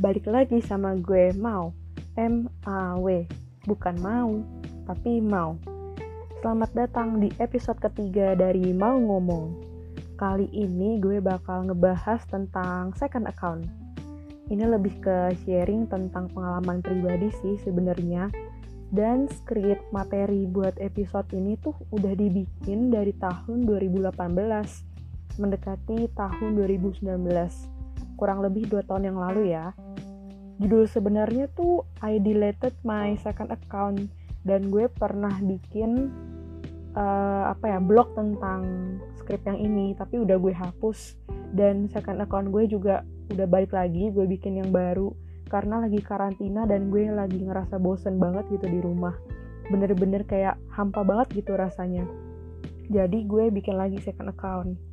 balik lagi sama gue Mau. M-A-W Bukan mau, tapi mau. Selamat datang di episode ketiga dari Mau Ngomong. Kali ini gue bakal ngebahas tentang second account. Ini lebih ke sharing tentang pengalaman pribadi sih sebenarnya. Dan script materi buat episode ini tuh udah dibikin dari tahun 2018 mendekati tahun 2019 kurang lebih dua tahun yang lalu ya. Judul sebenarnya tuh I deleted my second account. Dan gue pernah bikin uh, apa ya blog tentang skrip yang ini tapi udah gue hapus. Dan second account gue juga udah balik lagi gue bikin yang baru. Karena lagi karantina dan gue lagi ngerasa bosen banget gitu di rumah. Bener-bener kayak hampa banget gitu rasanya. Jadi gue bikin lagi second account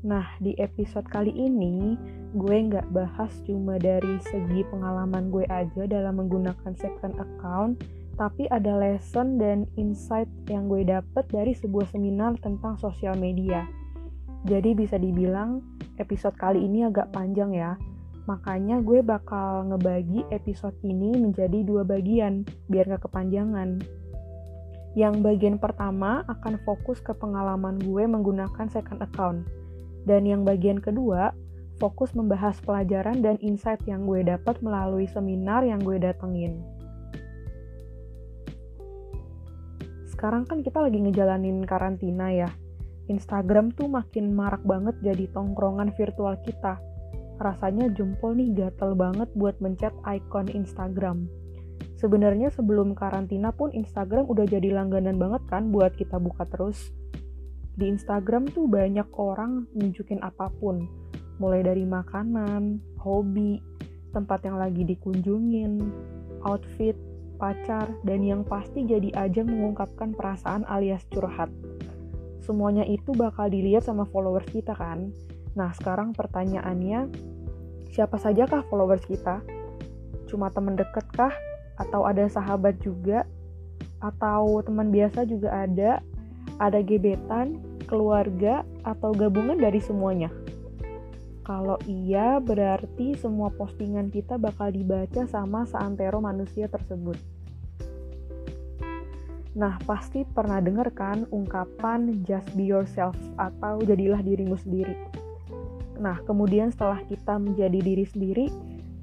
Nah, di episode kali ini gue nggak bahas cuma dari segi pengalaman gue aja dalam menggunakan second account, tapi ada lesson dan insight yang gue dapet dari sebuah seminar tentang sosial media. Jadi bisa dibilang episode kali ini agak panjang ya. Makanya gue bakal ngebagi episode ini menjadi dua bagian, biar gak kepanjangan. Yang bagian pertama akan fokus ke pengalaman gue menggunakan second account dan yang bagian kedua, fokus membahas pelajaran dan insight yang gue dapat melalui seminar yang gue datengin. Sekarang kan kita lagi ngejalanin karantina ya. Instagram tuh makin marak banget jadi tongkrongan virtual kita. Rasanya jempol nih gatel banget buat mencet icon Instagram. Sebenarnya sebelum karantina pun Instagram udah jadi langganan banget kan buat kita buka terus di Instagram tuh banyak orang nunjukin apa pun, mulai dari makanan, hobi, tempat yang lagi dikunjungin, outfit, pacar, dan yang pasti jadi ajang mengungkapkan perasaan alias curhat. Semuanya itu bakal dilihat sama followers kita kan? Nah sekarang pertanyaannya, siapa saja kah followers kita? Cuma teman deket kah? Atau ada sahabat juga? Atau teman biasa juga ada? Ada gebetan? Keluarga, atau gabungan dari semuanya? Kalau iya, berarti semua postingan kita bakal dibaca sama seantero manusia tersebut. Nah, pasti pernah dengar kan ungkapan just be yourself atau jadilah dirimu sendiri. Nah, kemudian setelah kita menjadi diri sendiri,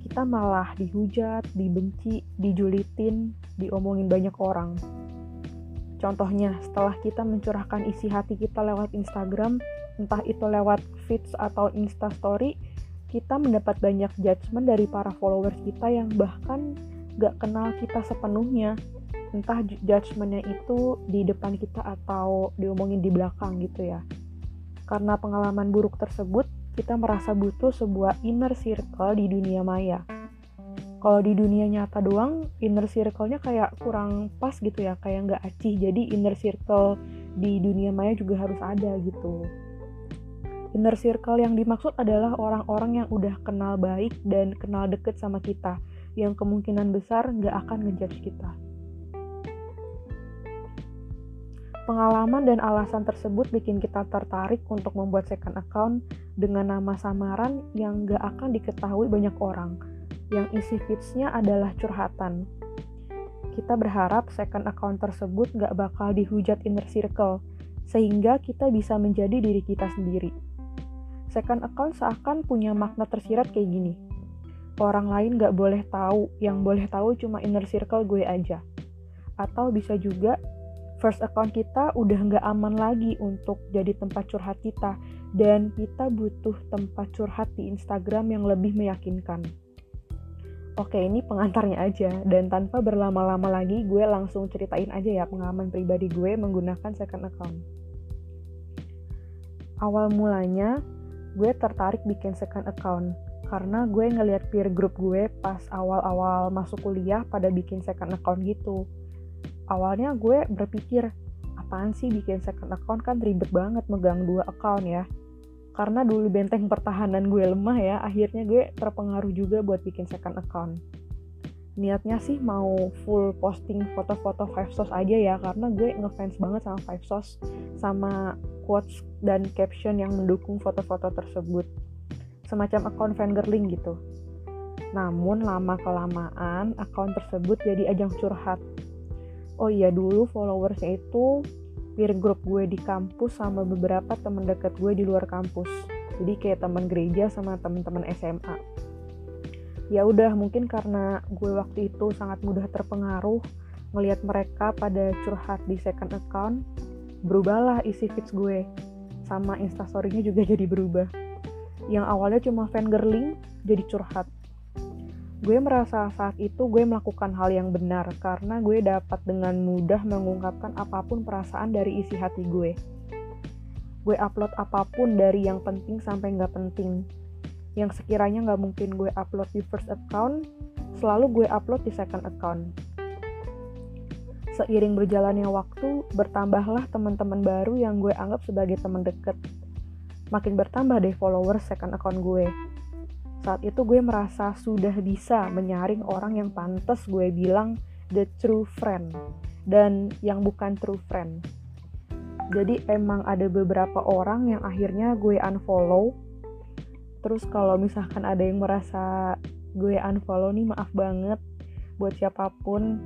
kita malah dihujat, dibenci, dijulitin, diomongin banyak orang. Contohnya, setelah kita mencurahkan isi hati kita lewat Instagram, entah itu lewat feeds atau instastory, kita mendapat banyak judgement dari para followers kita yang bahkan gak kenal kita sepenuhnya. Entah judgementnya itu di depan kita atau diomongin di belakang gitu ya. Karena pengalaman buruk tersebut, kita merasa butuh sebuah inner circle di dunia maya kalau di dunia nyata doang inner circle-nya kayak kurang pas gitu ya kayak nggak acih. Jadi inner circle di dunia maya juga harus ada gitu. Inner circle yang dimaksud adalah orang-orang yang udah kenal baik dan kenal deket sama kita yang kemungkinan besar nggak akan ngejudge kita. Pengalaman dan alasan tersebut bikin kita tertarik untuk membuat second account dengan nama samaran yang gak akan diketahui banyak orang yang isi feedsnya adalah curhatan. Kita berharap second account tersebut gak bakal dihujat inner circle, sehingga kita bisa menjadi diri kita sendiri. Second account seakan punya makna tersirat kayak gini. Orang lain gak boleh tahu, yang boleh tahu cuma inner circle gue aja. Atau bisa juga first account kita udah nggak aman lagi untuk jadi tempat curhat kita dan kita butuh tempat curhat di Instagram yang lebih meyakinkan. Oke, ini pengantarnya aja dan tanpa berlama-lama lagi gue langsung ceritain aja ya pengalaman pribadi gue menggunakan second account. Awal mulanya gue tertarik bikin second account karena gue ngeliat peer group gue pas awal-awal masuk kuliah pada bikin second account gitu. Awalnya gue berpikir, apaan sih bikin second account kan ribet banget megang dua account ya karena dulu benteng pertahanan gue lemah ya akhirnya gue terpengaruh juga buat bikin second account. Niatnya sih mau full posting foto-foto five sauce aja ya karena gue ngefans banget sama five sauce sama quotes dan caption yang mendukung foto-foto tersebut. Semacam account fangirling gitu. Namun lama-kelamaan akun tersebut jadi ajang curhat. Oh iya dulu followersnya itu peer group gue di kampus sama beberapa teman dekat gue di luar kampus. Jadi kayak teman gereja sama teman-teman SMA. Ya udah mungkin karena gue waktu itu sangat mudah terpengaruh ngelihat mereka pada curhat di second account, berubahlah isi feeds gue. Sama instastorynya juga jadi berubah. Yang awalnya cuma fan girling jadi curhat gue merasa saat itu gue melakukan hal yang benar karena gue dapat dengan mudah mengungkapkan apa pun perasaan dari isi hati gue. Gue upload apa pun dari yang penting sampai nggak penting. Yang sekiranya nggak mungkin gue upload di first account, selalu gue upload di second account. Seiring berjalannya waktu, bertambahlah teman-teman baru yang gue anggap sebagai teman deket. Makin bertambah deh followers second account gue saat itu gue merasa sudah bisa menyaring orang yang pantas gue bilang the true friend dan yang bukan true friend. Jadi emang ada beberapa orang yang akhirnya gue unfollow. Terus kalau misalkan ada yang merasa gue unfollow nih maaf banget buat siapa pun.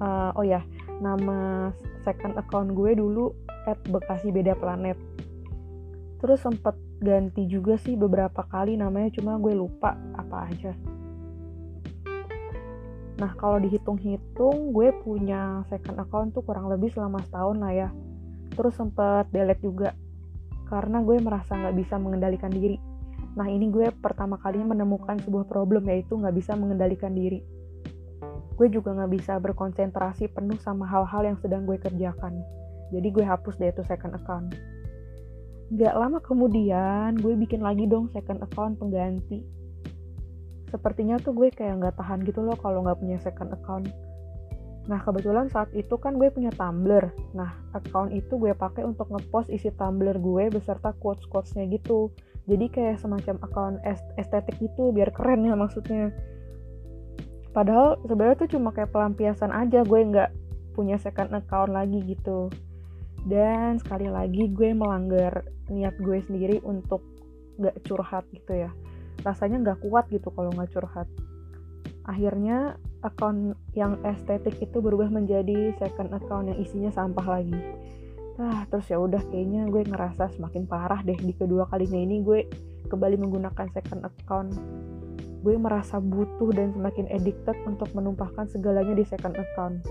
Uh, oh ya, nama second account gue dulu at Bekasi Beda Planet. Terus sempet ganti juga sih beberapa kali namanya cuma gue lupa apa aja. Nah kalau dihitung-hitung gue punya second account tuh kurang lebih selama setahun lah ya. Terus sempet delete juga karena gue merasa nggak bisa mengendalikan diri. Nah ini gue pertama kalinya menemukan sebuah problem yaitu nggak bisa mengendalikan diri. Gue juga nggak bisa berkonsentrasi penuh sama hal-hal yang sedang gue kerjakan. Jadi gue hapus deh itu second account Gak lama kemudian gue bikin lagi dong second account pengganti. Sepertinya tuh gue kayak nggak tahan gitu loh kalau nggak punya second account. Nah kebetulan saat itu kan gue punya Tumblr. Nah account itu gue pakai untuk ngepost isi Tumblr gue beserta quotes-quotesnya gitu. Jadi kayak semacam account estetik gitu biar keren ya maksudnya. Padahal sebenarnya tuh cuma kayak pelampiasan aja gue nggak punya second account lagi gitu dan sekali lagi gue melanggar niat gue sendiri untuk gak curhat gitu ya. Rasanya gak kuat gitu kalau gak curhat. Akhirnya akun yang estetik itu berubah menjadi second account yang isinya sampah lagi. Ah terus ya udah kayaknya gue ngerasa semakin parah deh di kedua kalinya ini gue kembali menggunakan second account. Gue merasa butuh dan semakin addicted untuk menumpahkan segalanya di second account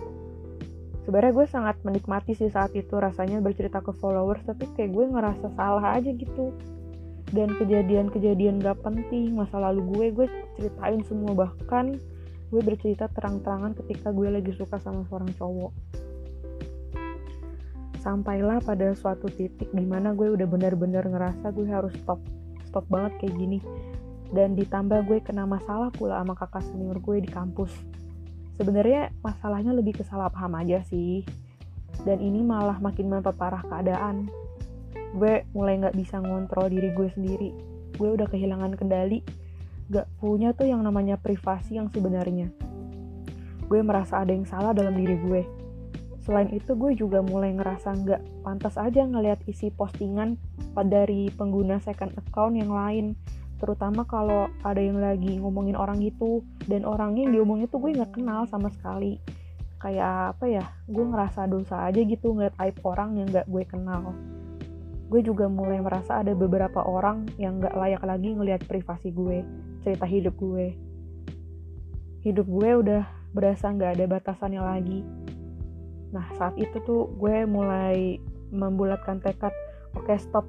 sebenarnya gue sangat menikmati sih saat itu rasanya bercerita ke followers tapi kayak gue ngerasa salah aja gitu. Dan kejadian-kejadian gak penting masa lalu gue gue ceritain semua. Bahkan gue bercerita terang-terangan ketika gue lagi suka sama seorang cowok. Sampailah pada suatu titik di mana gue udah bener-bener ngerasa gue harus stop stop banget kayak gini. Dan ditambah gue kena masalah pula sama kakak senior gue di kampus sebenarnya masalahnya lebih ke salah paham aja sih. Dan ini malah makin memperparah keadaan. Gue mulai nggak bisa ngontrol diri gue sendiri. Gue udah kehilangan kendali. Gak punya tuh yang namanya privasi yang sebenarnya. Gue merasa ada yang salah dalam diri gue. Selain itu gue juga mulai ngerasa nggak pantas aja ngelihat isi postingan dari pengguna second account yang lain terutama kalau ada yang lagi ngomongin orang gitu. Dan orangnya yang diomongin tuh gue nggak kenal sama sekali. Kayak apa ya gue ngerasa dosa aja gitu ngeliat aib orang yang nggak gue kenal. Gue juga mulai merasa ada beberapa orang yang nggak layak lagi ngelihat privasi gue cerita hidup gue. Hidup gue udah berasa nggak ada batasannya lagi. Nah saat itu tuh gue mulai membulatkan tekad oke okay, stop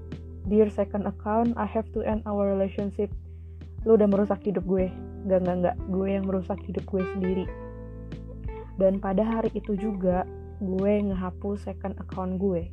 Dear second account, I have to end our relationship. Lu udah merusak hidup gue. Gak, gak, gak. Gue yang merusak hidup gue sendiri. Dan pada hari itu juga, gue ngehapus second account gue.